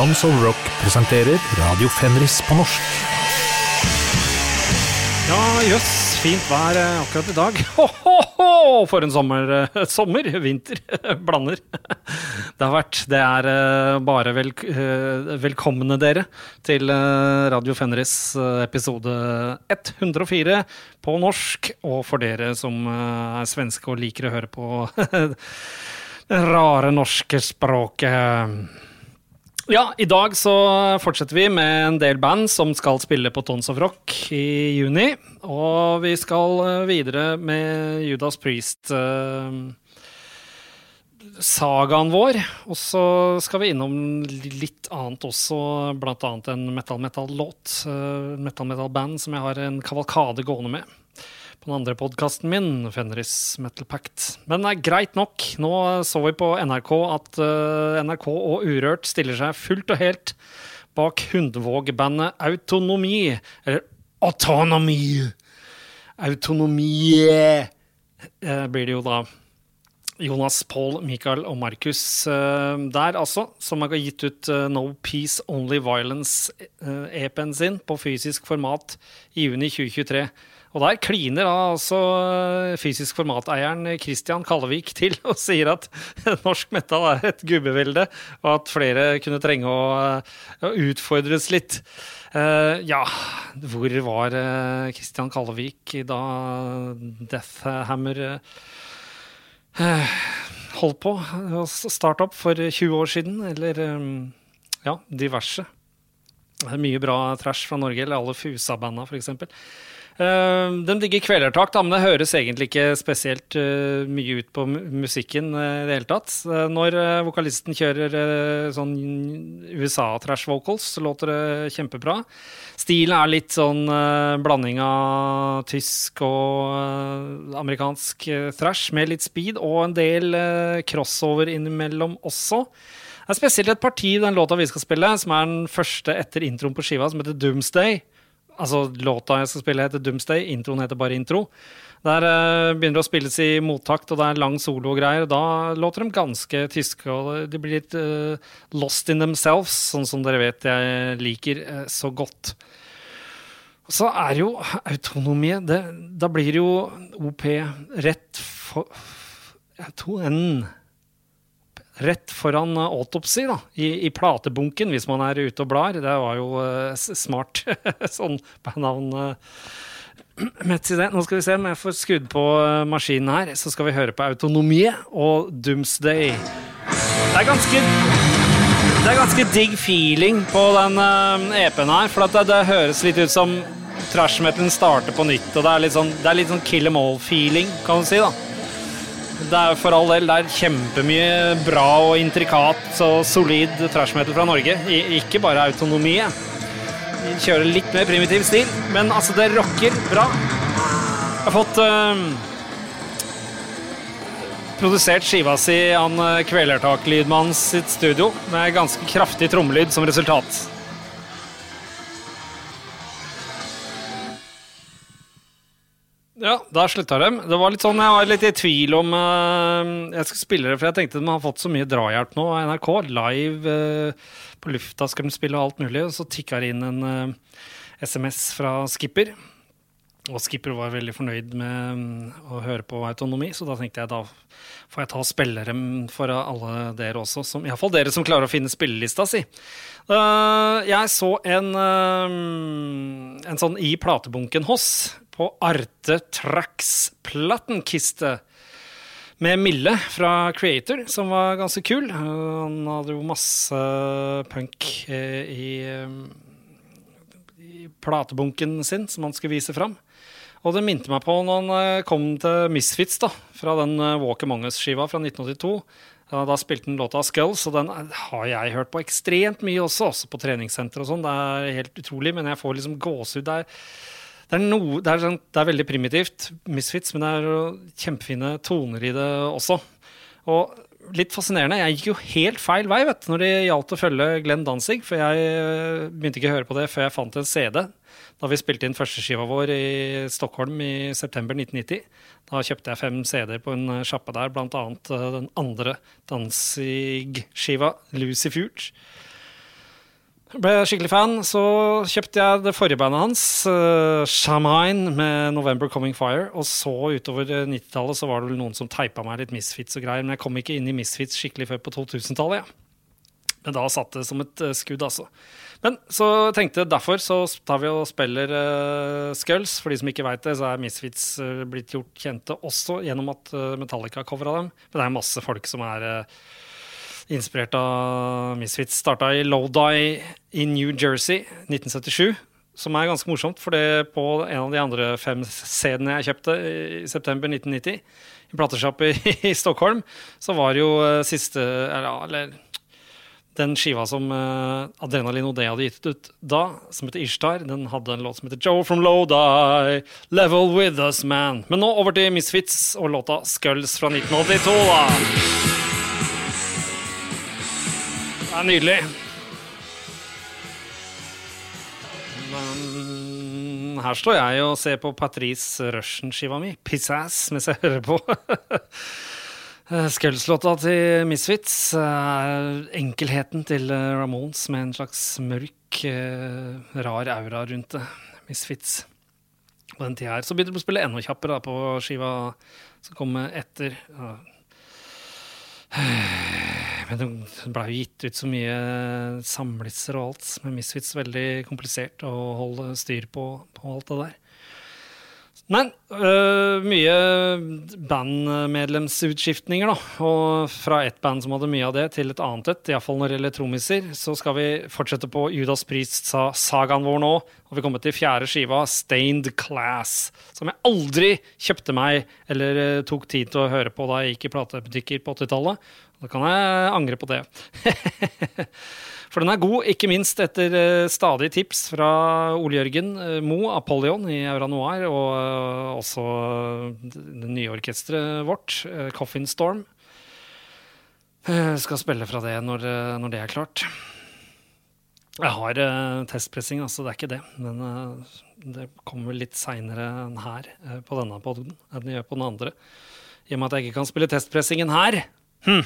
Tons of Rock presenterer Radio Fenris på norsk. Ja, jøss, fint vær eh, akkurat i dag. Ho, ho, ho, for en sommer, eh, sommer, vinter, blander. Det har vært, det er eh, bare vel, eh, velkomne dere til eh, Radio Fenris eh, episode 104 på norsk. Og for dere som eh, er svenske og liker å høre på rare norske språket. Ja, i dag så fortsetter vi med en del band som skal spille på Tons of Rock i juni. Og vi skal eh, videre med Judas Priest. Sagaen vår. Og så skal vi innom litt annet også, annet en metal-metal-låt. eh, Metal-metal-band som jeg har en kavalkade gående med på den andre podkasten min, Fenris Metal Pact. Men det er greit nok. Nå så vi på NRK at eh, NRK og Urørt stiller seg fullt og helt bak Hundvåg-bandet Autonomi. Eller Autonomi. Autonomi eh, blir det jo da. Jonas, Paul, Michael og Markus eh, der, altså, som har gitt ut eh, No Peace Only Violence-EP-en sin på fysisk format i juni 2023. Og der kliner da altså eh, fysisk formateieren Christian Kallevik til og sier at norsk metal er et gubbevelde, og at flere kunne trenge å, eh, å utfordres litt. Uh, ja, hvor var Christian Kallevik da Deathhammer uh, holdt på å starte opp for 20 år siden, eller um, ja, diverse. Er mye bra trash fra Norge, eller alle Fusa-banda, f.eks. Uh, de digger kvelertak, da, men det høres egentlig ikke spesielt eh, mye ut på musikken eh, i det hele tatt. Eh, når vokalisten kjører sånn USA-trash vocals, så låter det kjempebra. Stilen er litt sånn blanding av tysk og amerikansk thrash, med litt speed, og en del crossover innimellom også. Det er spesielt et parti i den låta vi skal spille, som er den første etter introen på skiva, som heter Doomsday. Altså, låta jeg skal spille heter Doomsday, introen heter bare intro. Der eh, begynner det å spilles i mottakt, og det er lang solo og greier. og Da låter de ganske tyske, og de blir litt uh, lost in themselves, sånn som dere vet jeg liker uh, så godt. Så er jo autonomi Da blir jo OP rett for Auto-N Rett foran eh, autopsy, da, i, i platebunken, hvis man er ute og blar. Det var jo uh, smart sånn bandnavn. Uh, Metsi det. Nå skal vi se om jeg får skrudd på eh, maskinen her. Så skal vi høre på Autonomie og Doomsday. Det er ganske Det er ganske digg feeling på den eh, EP-en her, for det, det høres litt ut som trash metal starter på nytt, og det er litt sånn, det er litt sånn kill em all-feeling, kan du si, da. Det er for all del det er kjempemye bra og intrikat og solid trash metal fra Norge. I, ikke bare autonomi. De kjører litt mer primitiv stil, men altså, det rocker bra. Jeg har fått eh, produsert skiva si i uh, Kvelertak-lydmannen sitt studio, med ganske kraftig trommelyd som resultat. Ja, da slutta de. Det var litt sånn, Jeg var litt i tvil om uh, jeg skulle spille det, for jeg tenkte de har fått så mye drahjelp nå av NRK. Live uh, på lufta skal de spille og alt mulig. Og så tikka det inn en uh, SMS fra Skipper. Og Skipper var veldig fornøyd med um, å høre på autonomi, så da tenkte jeg da får jeg ta og spille dem for alle dere også. Som, Iallfall dere som klarer å finne spillelista si. Eh, jeg så en, eh, en sånn i platebunken hos på Arte Trax plattenkiste med Mille fra Creator, som var ganske kul. Han hadde jo masse punk eh, i, eh, i platebunken sin som han skulle vise fram. Og det minte meg på når han eh, kom til Misfits, da, fra den Walk Among Us-skiva fra 1982. Da spilte han låta Skulls, og den har jeg hørt på ekstremt mye også, også på treningssenter og sånn. Det er helt utrolig, men jeg får liksom gåsehud. der er, det er, noe, det, er sånn, det er veldig primitivt, Misfits, men det er kjempefine toner i det også. Og litt fascinerende, jeg gikk jo helt feil vei vet når det gjaldt å følge Glenn Danzig, for jeg eh, begynte ikke å høre på det før jeg fant en CD. Da vi spilte inn førsteskiva vår i Stockholm i september 1990. Da kjøpte jeg fem CD-er på en sjappe der, annet eh, den andre Danzig-skiva, Lucy Fuge. Ble skikkelig fan. Så kjøpte jeg det forrige bandet hans, uh, Shamine, med 'November Coming Fire'. Og så utover 90-tallet så var det vel noen som teipa meg litt Misfits og greier, men jeg kom ikke inn i Misfits skikkelig før på 2000-tallet. Ja. Men da satt det som et uh, skudd, altså. Men så tenkte jeg derfor så tar vi og spiller uh, Skulls. For de som ikke veit det, så er Misfits blitt gjort kjente også gjennom at Metallica covra dem. Men det er masse folk som er inspirert av Misfits. Starta i Lodi i New Jersey 1977. Som er ganske morsomt, for det på en av de andre fem CD-ene jeg kjøpte i september 1990, i platesjapp i, Stockholm, så var jo siste Eller, eller den skiva som uh, Adrenalin Odé hadde gitt ut da, som heter Ishtar, den hadde en låt som heter Joe from Lodi, Level With Us Man. Men nå over til Misfits og låta Skulls fra 1982, da. Det er nydelig. Men her står jeg og ser på Patrice Russian-skiva mi, Pissass, mens jeg hører på. Skulls-låta til Misfits er enkelheten til Ramones med en slags mørk, eh, rar aura rundt det. Misfits på den tida her. Så begynte de å spille enda kjappere da, på skiva som kom etter. Men det blei jo gitt ut så mye samlitser og alt med Misfits. Veldig komplisert å holde styr på, på alt det der. Men øh, mye bandmedlemsutskiftninger, da. Og fra ett band som hadde mye av det, til et annet et. Iallfall når det gjelder trommiser. Så skal vi fortsette på Judas Priest-sagaen vår nå. Og vi kommer til fjerde skiva, Stained Class. Som jeg aldri kjøpte meg eller uh, tok tid til å høre på da jeg gikk i platebutikker på 80-tallet. Da kan jeg angre på det. For den er god, ikke minst etter stadige stadig tips fra Ole Jørgen uh, Mo, Apollyon i Aura Noir, og uh, også det nye orkesteret vårt, Coffin Storm. Jeg skal spille fra det når, når, det er klart. Jeg har testpressing, altså det er ikke det. Men det kommer litt seinere enn her på denne poden enn det gjør på den andre. I og med at jeg ikke kan spille testpressingen her. Hm.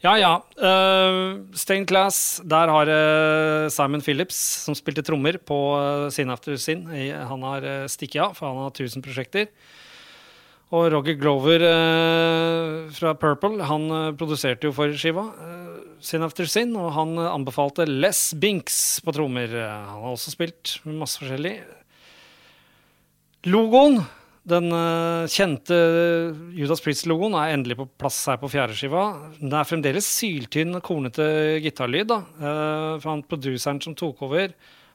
Ja, ja. Uh, Stained Class, der har uh, Simon Phillips, som spilte trommer på uh, Sin After Sin, han har uh, stikket av, for han har 1000 prosjekter. Og Roger Glover fra Purple han produserte jo forrige skiva, Sin After Sin, og han anbefalte Les Binks på trommer. Han har også spilt masse forskjellig. Logoen den uh, kjente Judas Priest-logoen er endelig på plass her på fjerdeskiva. Den er fremdeles syltynn, kornete gitarlyd. da. Uh, for han produseren som tok over,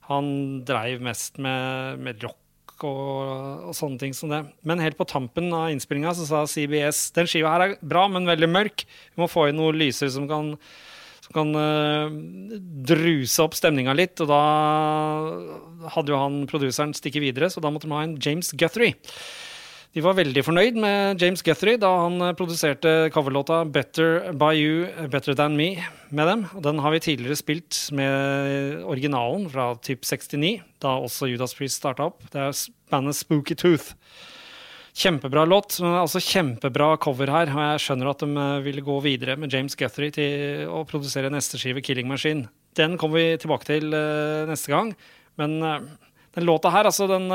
han dreiv mest med, med rock og, og, sånne ting som det. Men helt på tampen av innspillinga sa CBS den skiva her er bra, men veldig mørk. Vi må få inn noe lysere som kan som kan uh, druse opp stemninga litt. Og da hadde jo han produseren stikket videre, så da måtte de ha en James Guthrie. De var veldig fornøyd med James Guthrie da han eh, produserte coverlåta 'Better By You, Better Than Me' med dem. Og den har vi tidligere spilt med originalen fra typ 69, da også Judas Priest starta opp. Det er bandet Spooky Tooth. Kjempebra låt, men altså kjempebra cover her. Og jeg skjønner at de eh, ville gå videre med James Guthrie til å produsere neste skive, 'Killing Machine'. Den kommer vi tilbake til neste gang. Men den låta her, altså, den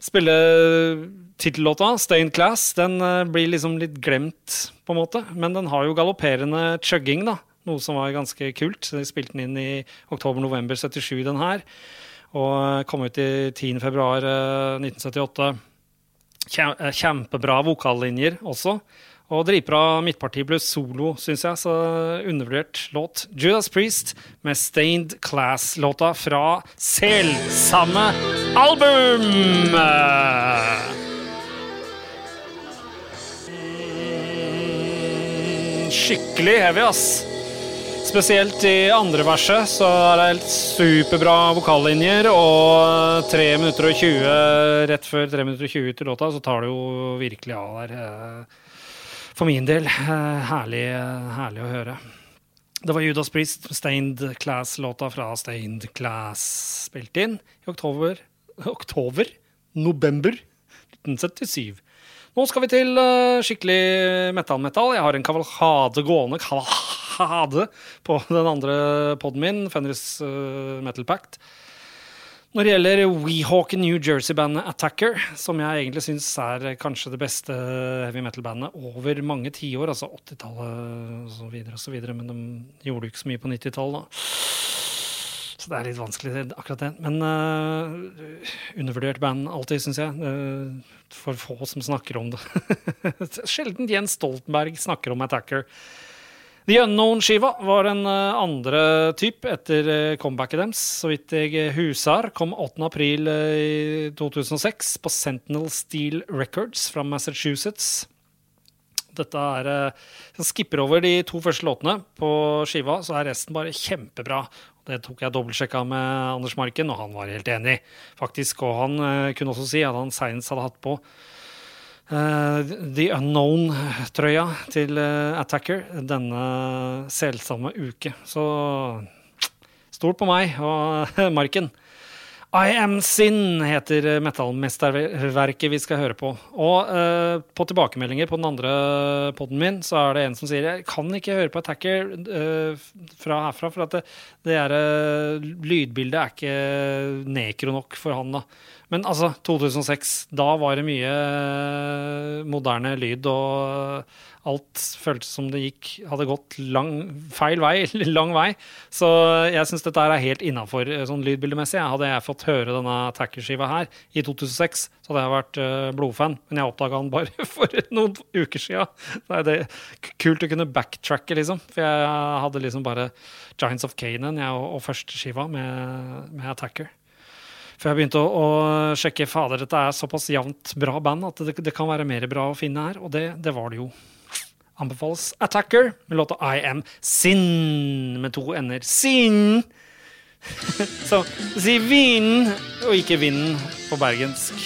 spiller tittellåta, 'Stained Class', den blir liksom litt glemt, på en måte. Men den har jo galopperende chugging, da. Noe som var ganske kult. De spilte den inn i oktober-november 77, den her. Og kom ut i 10.2.1978. Eh, kjempebra vokallinjer også. Og dritbra midtpartibluss solo, syns jeg. Så undervurdert låt. Judas Priest med Stained Class-låta fra selvsamme album! Skikkelig heavy, ass. Spesielt i andre verset så er det helt superbra vokallinjer, og 3 minutter og 20 rett før 3 minutter og 20 til låta, så tar det jo virkelig av der. Eh, for min del. Eh, herlig, herlig å høre. Det var Judas Priest, Stained Class-låta fra Stained Class, spilt inn i oktober Oktober? November 1977. Nå skal vi til uh, skikkelig metal-metal. Jeg har en kavalkade gående. kavalhade på den andre poden min, Fenris Metal Pact. Når det gjelder Weehawk New Jersey-bandet Attacker, som jeg egentlig syns er kanskje det beste heavy metal-bandet over mange tiår, altså 80-tallet osv., osv., men de gjorde jo ikke så mye på 90-tallet, da. Så det er litt vanskelig, akkurat det. Men uh, undervurdert band alltid, syns jeg. Uh, for få som snakker om det. Sjelden Jens Stoltenberg snakker om Attacker. The Unknown-skiva var en uh, andre type etter uh, comebacket deres. Så vidt jeg huser, kom 8. april uh, 2006 på Sentinel Steel Records fra Massachusetts. Dette er Jeg skipper over de to første låtene på skiva, så er resten bare kjempebra. Det tok jeg dobbeltsjekka med Anders Marken, og han var helt enig, faktisk. Og han kunne også si at han seinest hadde hatt på Uh, The Unknown-trøya til uh, Attacker denne selsomme uke. Så stol på meg og Marken. I Am Sin heter metallmesterverket vi skal høre på. Og på tilbakemeldinger på den andre poden min, så er det en som sier jeg kan ikke høre på Attacker fra herfra, for at det, det er, lydbildet er ikke nekro nok for han. da. Men altså, 2006, da var det mye moderne lyd, og alt føltes som det gikk, hadde gått lang, feil vei, lang vei. Så jeg syns dette er helt innafor sånn lydbildemessig. Hadde jeg fått høre denne Tacker-skiva her i 2006, så hadde jeg vært uh, blodfan. Men jeg oppdaga den bare for noen uker sia. Det er det kult å kunne backtracke, liksom. For jeg hadde liksom bare Giants of Canaan og, og første skiva med, med Attacker. Før jeg begynte å, å, sjekke fader, dette er såpass jevnt bra band at det, det, kan være mer bra å finne her, og det, det var det jo. Anbefales Attacker med låta I Am Sin med to ender. Sin! Så si vinn og ikke vinden på bergensk.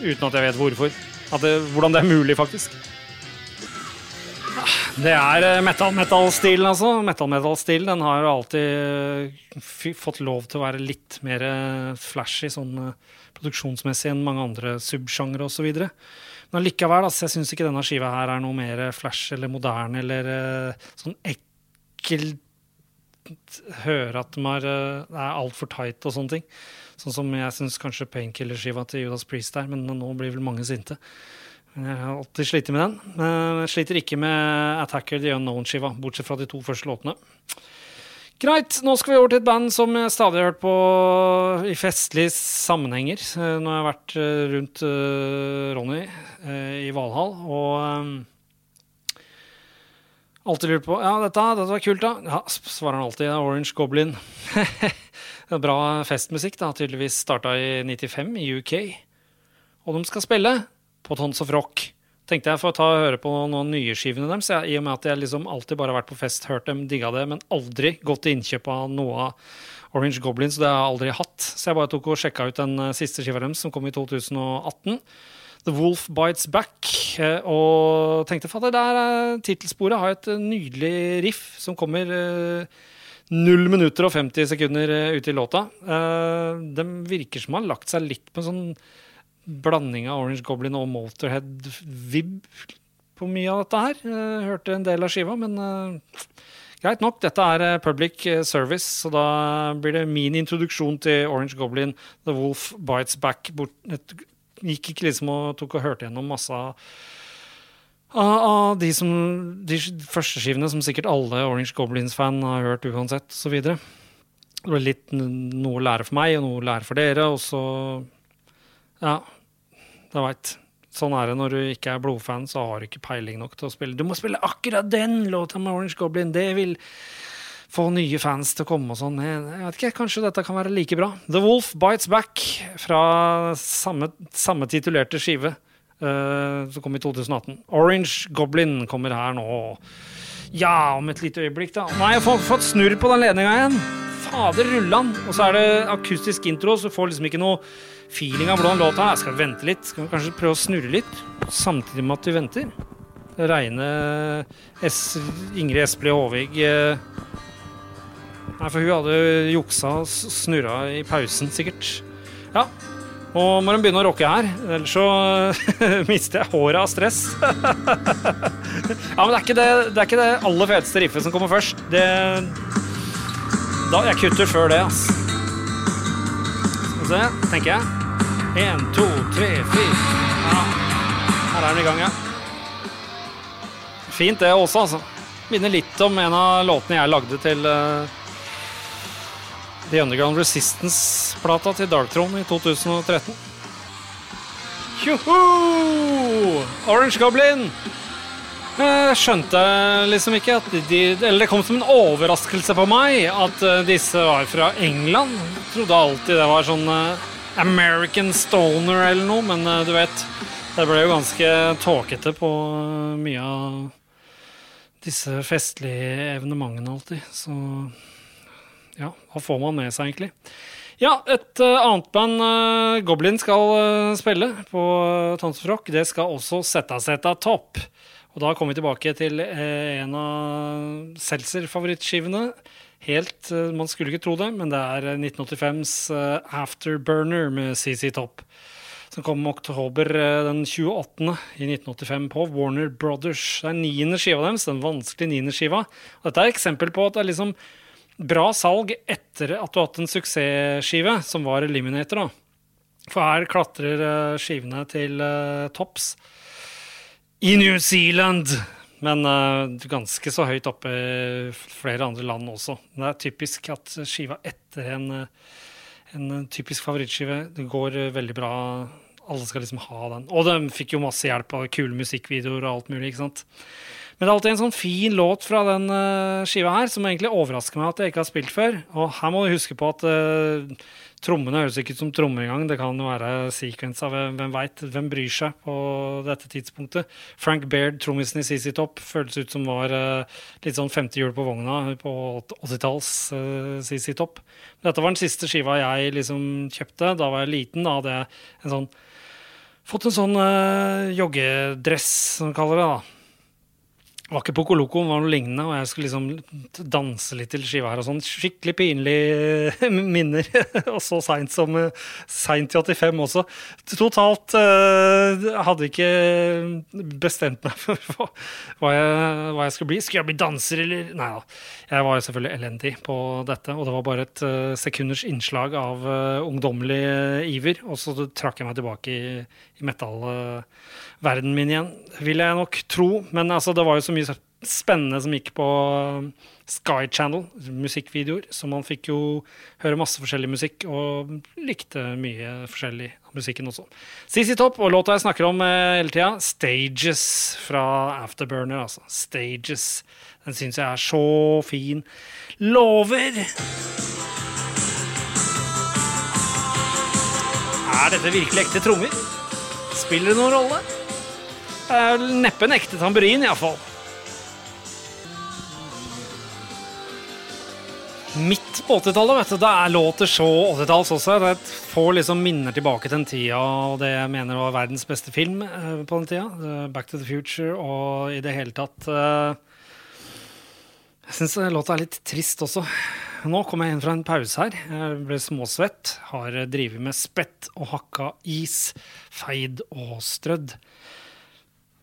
Uten at jeg vet hvorfor. Det, hvordan det er mulig, faktisk. Det er metal-metal-stilen, altså. Metal-metal-stil den har alltid fått lov til å være litt mer flashy sånn produksjonsmessig enn mange andre subsjangre osv. Men allikevel, altså, jeg syns ikke denne skiva her er noe mer flash eller moderne eller sånn ekkelt Høre at de er, er altfor tight og sånne ting. Sånn som jeg syns kanskje Painkiller-skiva til Judas Priest er, men nå blir vel mange sinte. Jeg har alltid slitt med den. Jeg sliter ikke med Attacker The Unknown-skiva, bortsett fra de to første låtene. Greit, nå skal vi over til et band som jeg stadig har hørt på i festlige sammenhenger. Nå har jeg vært eh, rundt uh, Ronny i Valhall og alltid lurt på Ja, dette, dette var kult, da. Ja, svarer han alltid. Orange Goblin. bra festmusikk, da. Tydeligvis starta i 95 i UK. Og de skal spille på Tons of Rock. Tenkte jeg å ta og høre på noen nye skivene deres, i og med at jeg liksom alltid bare har vært på fest, hørt dem, digga det, men aldri gått til innkjøp av noe av Orange Goblins. Det har jeg aldri hatt. Så jeg bare tok og sjekka ut den eh, siste skiva deres, som kom i 2018. The Wolf Bites Back. Eh, og tenkte fader, der er tittelsporet har et nydelig riff som kommer 0 minutter og 50 sekunder ute i låta. De virker som har lagt seg litt på en sånn blanding av Orange Goblin og Motorhead-vib på mye av dette her. Jeg hørte en del av skiva, men uh, greit nok. Dette er uh, public eh, service, så da blir det min introduksjon til Orange Goblin, The Wolf Bites Back. Bort, et, gikk ikke liksom og tok og hørte gjennom masse av av de, som, de første skivene som sikkert alle Orange Goblins-fan har hørt uansett, osv. Det var litt noe å lære for meg og noe å lære for dere. Og så ja, du veit. Sånn er det når du ikke er blodfan, så har du ikke peiling nok til å spille. Du må spille akkurat den låta med Orange Goblin! Det vil få nye fans til å komme og sånn. Jeg vet ikke, Kanskje dette kan være like bra. The Wolf Bites Back fra samme, samme titulerte skive, uh, som kom i 2018. Orange Goblin kommer her nå. Ja, om et lite øyeblikk, da. Nei, jeg har fått snurr på den ledninga igjen! Fader rullan! Og så er det akustisk intro, så får liksom ikke noe feeling av hvordan låta er. Skal vi vente litt. Skal vi kanskje prøve å snurre litt samtidig med at vi venter? Reine es Ingrid Espelid Håvig eh. Nei, for hun hadde juksa og snurra i pausen, sikkert. Ja. Nå må de begynne å rocke her, ellers så mister jeg håret av stress. ja, men det er, ikke det, det er ikke det aller feteste riffet som kommer først. Det da, Jeg kutter før det, ass. Skal vi se, tenker jeg. Én, to, tre, fire. Ja. Her er den i gang, ja. Fint det også, altså. Minner litt om en av låtene jeg lagde til uh, The Underground Resistance-plata til Darktron i 2013. Tjoho! Orange Goblin! Jeg skjønte liksom ikke at de Eller det kom som en overraskelse på meg at eh, disse var fra England. Jeg trodde alltid det var sånn uh, American Stoner eller noe, men du vet Det ble jo ganske tåkete på mye av disse festlige evenementene alltid. Så ja, hva får man med seg, egentlig? Ja, et uh, annet band, uh, Goblin, skal uh, spille på uh, Tonsfrock. Det skal også Setta Setta topp. Og da kommer vi tilbake til en av Seltzer-favorittskivene. Helt Man skulle ikke tro det, men det er 1985s Afterburner med CC Topp. Som kom oktober den 28. i 1985 på Warner Brothers. Det er niende skiva deres, den vanskelige niende skiva. Og dette er et eksempel på at det er liksom bra salg etter at du har hatt en suksessskive, som var Eliminator. da. For her klatrer skivene til topps i New Zealand. Men uh, ganske så høyt oppe i flere andre land også. Det er typisk at skiva etter en, en typisk favorittskive det går veldig bra. Alle skal liksom ha den. Og de fikk jo masse hjelp av kule musikkvideoer og alt mulig. ikke sant? Men det er alltid en sånn fin låt fra den uh, skiva her som egentlig overrasker meg at jeg ikke har spilt før. Og her må du huske på at uh, trommene høres ikke ut som trommer engang. Det kan være sequence av hvem veit. Hvem bryr seg på dette tidspunktet? Frank Baird, trommisen i CC Top, føles ut som var uh, litt sånn femte hjul på vogna på 80-talls uh, CC Top. Dette var den siste skiva jeg liksom kjøpte. Da var jeg liten. Da hadde jeg en sånn fått en sånn joggedress, som vi kaller det. da var ikke Poco Loco, var noe lignende, og jeg skulle liksom danse litt til skiva her og sånn. Skikkelig pinlige minner. og så seint som seint i 85 også. Totalt uh, hadde ikke bestemt meg for hva jeg, hva jeg, skulle bli. Skulle jeg bli danser, eller Nei da. Jeg var selvfølgelig elendig på dette, og det var bare et uh, sekunders innslag av uh, ungdommelig iver, og så trakk jeg meg tilbake i, i metal. Verden min igjen, vil jeg nok tro. Men altså, det var jo så mye spennende som gikk på um, Sky Channel, musikkvideoer. Så man fikk jo høre masse forskjellig musikk, og likte mye forskjellig musikken også. CC Topp og låta jeg snakker om eh, hele tida, 'Stages' fra Afterburner. Altså. Stages. Den syns jeg er så fin. Lover! Er dette virkelig ekte trommer? Spiller det noen rolle? Er neppe en ekte tamburin, iallfall. Midt på 80-tallet, vet du. Det er låter så 80-talls også. Det får liksom minner tilbake til den tida og det jeg mener var verdens beste film eh, på den tida. Back to the Future og i det hele tatt uh, Jeg syns låta er litt trist også. Nå kom jeg inn fra en pause her. Jeg ble småsvett. Har drevet med spett og hakka is, feid og strødd.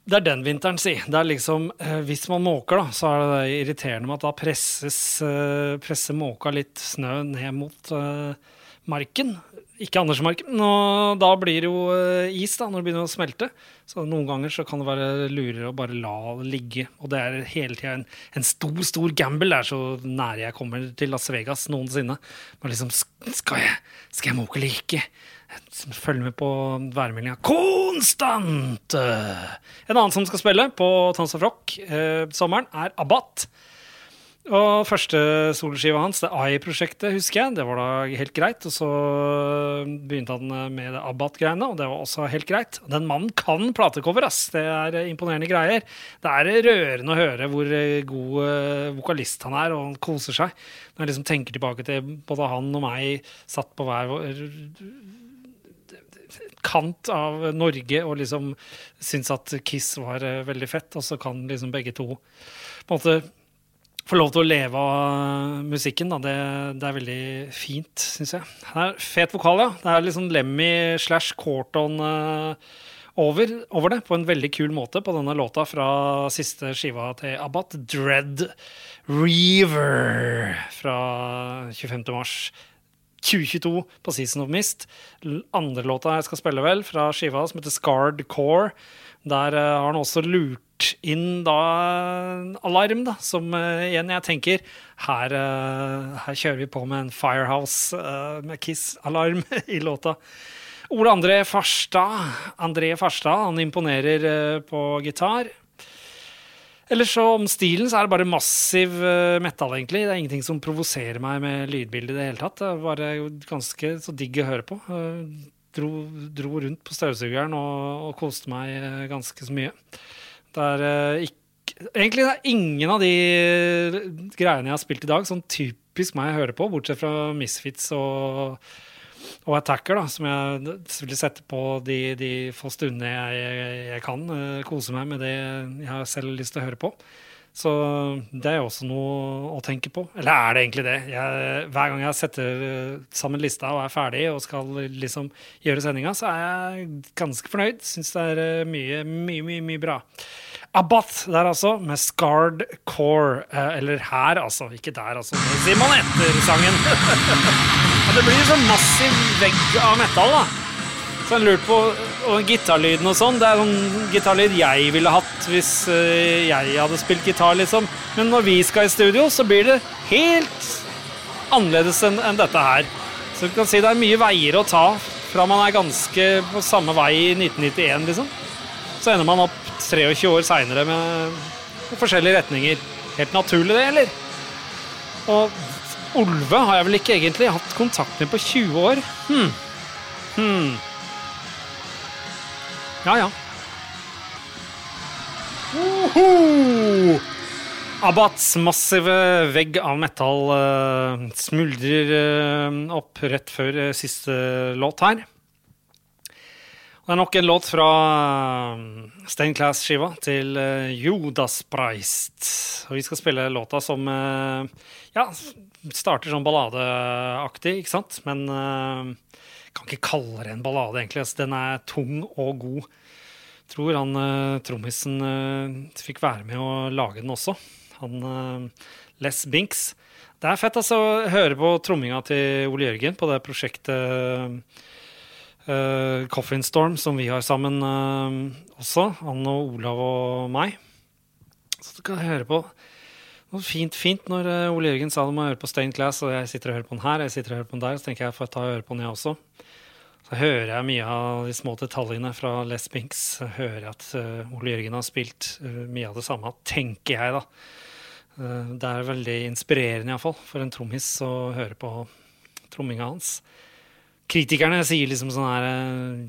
Det er den vinteren, si. Det er liksom, eh, Hvis man måker, da, så er det irriterende med at da presses, eh, presser måka litt snø ned mot uh, marken. Ikke Andersmarken. Og da blir det jo is da, når det begynner å smelte. Så noen ganger så kan det være lurere å bare la det ligge. Og det er hele tida en, en, stor, stor gamble. Det er så nære jeg kommer til Las Vegas noensinne. Men liksom, skal jeg, skal jeg måke eller ikke? Følg med på værmeldinga konstant! En annen som skal spille på Tons of Rock eh, sommeren, er Abbat. Og første soloskiva hans, det AI-prosjektet, husker jeg. Det var da helt greit. Og så begynte han med det Abbat-greiene, og det var også helt greit. Den mannen kan platecover, ass. Det er imponerende greier. Det er rørende å høre hvor god eh, vokalist han er, og han koser seg. Når jeg liksom tenker tilbake til både han og meg satt på hver kant av Norge og liksom syns at Kiss var uh, veldig fett, og så kan liksom begge to på en måte få lov til å leve av musikken. Da. Det, det er veldig fint, syns jeg. Det er fet vokal, ja. Det er liksom Lemmy slash Corton uh, over, over, det, på en veldig kul måte, på denne låta fra siste skiva til Abbat, Dread Reaver, fra 25. mars 2022 på Season of Mist. Andre låta jeg skal spille, vel, fra skiva som heter Scarred Core. Der uh, har han også lurt inn da alarm, da, som uh, igjen jeg tenker her, uh, her, kjører vi på med en Firehouse med Kiss-alarm i låta. Ole André Farstad, André Farstad han imponerer på gitar. Ellers så om stilen så er det bare massiv uh, metal, egentlig. Det er ingenting som provoserer meg med lydbildet i det hele tatt. Det bare ganske så digg å høre på. Uh, dro, dro, rundt på støvsugeren og, og koste meg uh, ganske så mye. Det er ikke Egentlig det er ingen av de greiene jeg har spilt i dag, som typisk meg å høre på, bortsett fra Misfits og og Attacker, da, som jeg vil sette på de, de få stundene jeg, jeg, kan. Uh, kose meg med det jeg har selv lyst til å høre på. Så det er også noe å tenke på. Eller er det egentlig det? Jeg, hver gang jeg setter eh, sammen lista og er ferdig og skal liksom gjøre sendinga, så er jeg ganske fornøyd. Syns det er eh, mye, mye, mye, mye bra. Abbath der, altså, med Scarred Core. Eller her, altså. Ikke der, altså. Det sier man etter sangen. Det blir sånn massiv vegg av metal, da. Så jeg lurte på Og gitarlyden og sånn. Det er sånn gitarlyd jeg ville hatt hvis uh, jeg hadde spilt gitar, liksom. Men når vi skal i studio, så blir det helt annerledes enn en dette her. Så du kan si det er mye veier å ta fra man er ganske på samme vei i 1991, liksom. Så ender man opp 23 år seinere med forskjellige retninger. Helt naturlig, det, eller? Og Olve har jeg vel ikke egentlig hatt kontakt med på 20 år. Hm. Hm. Ja, ja. Uhu! Abats massive vegg av metall uh, smuldrer uh, opp rett før uh, siste låt her. Det er nok en låt fra Steinclass-skiva til Judas Preist. Og vi skal spille låta som ja, starter sånn balladeaktig, ikke sant? Men uh, kan ikke kalle det en ballade, egentlig. Altså, den er tung og god. Tror han uh, trommisen uh, fikk være med å lage den også. Han Les Binks. Det er fett altså, å høre på tromminga til Ole Jørgen på det prosjektet Coffin Storm som vi har sammen også. Han og Olav og meg. Så du kan høre på Fint, fint når eh, Ole Jørgen sa du må høre på Stained Class, og jeg sitter og hører på den her, jeg sitter og hører på den der, så tenker jeg får ta og høre på den jeg også. Så hører jeg mye av de små detaljene fra Les Binks. Hører jeg at uh, Ole Jørgen har spilt uh, mye av det samme, tenker jeg, da. Det er veldig inspirerende, iallfall, for en trommis å høre på tromminga hans. Kritikerne sier liksom sånn her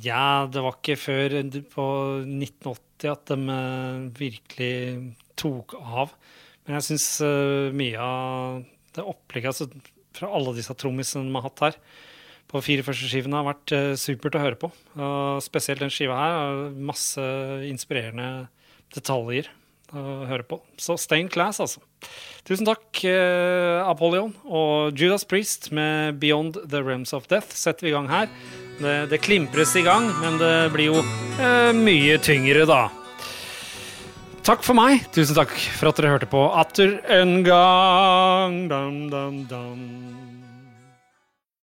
Ja, det var ikke før på 1980 at de virkelig tok av. Men jeg syns uh, mye av det opplegget altså, fra alle disse trommisene vi har hatt her på fire første skivene, har vært uh, supert å høre på. Uh, spesielt den skiva her har masse inspirerende detaljer å høre på. Så Stained Class, altså. Tusen takk, uh, Apollyon. Og Judas Priest med Beyond the Realms of Death setter vi i gang her. Det, det klimpres i gang, men det blir jo mye tyngre, da. Takk for meg. Tusen takk for at dere hørte på atter en gang. Dam, dam, dum.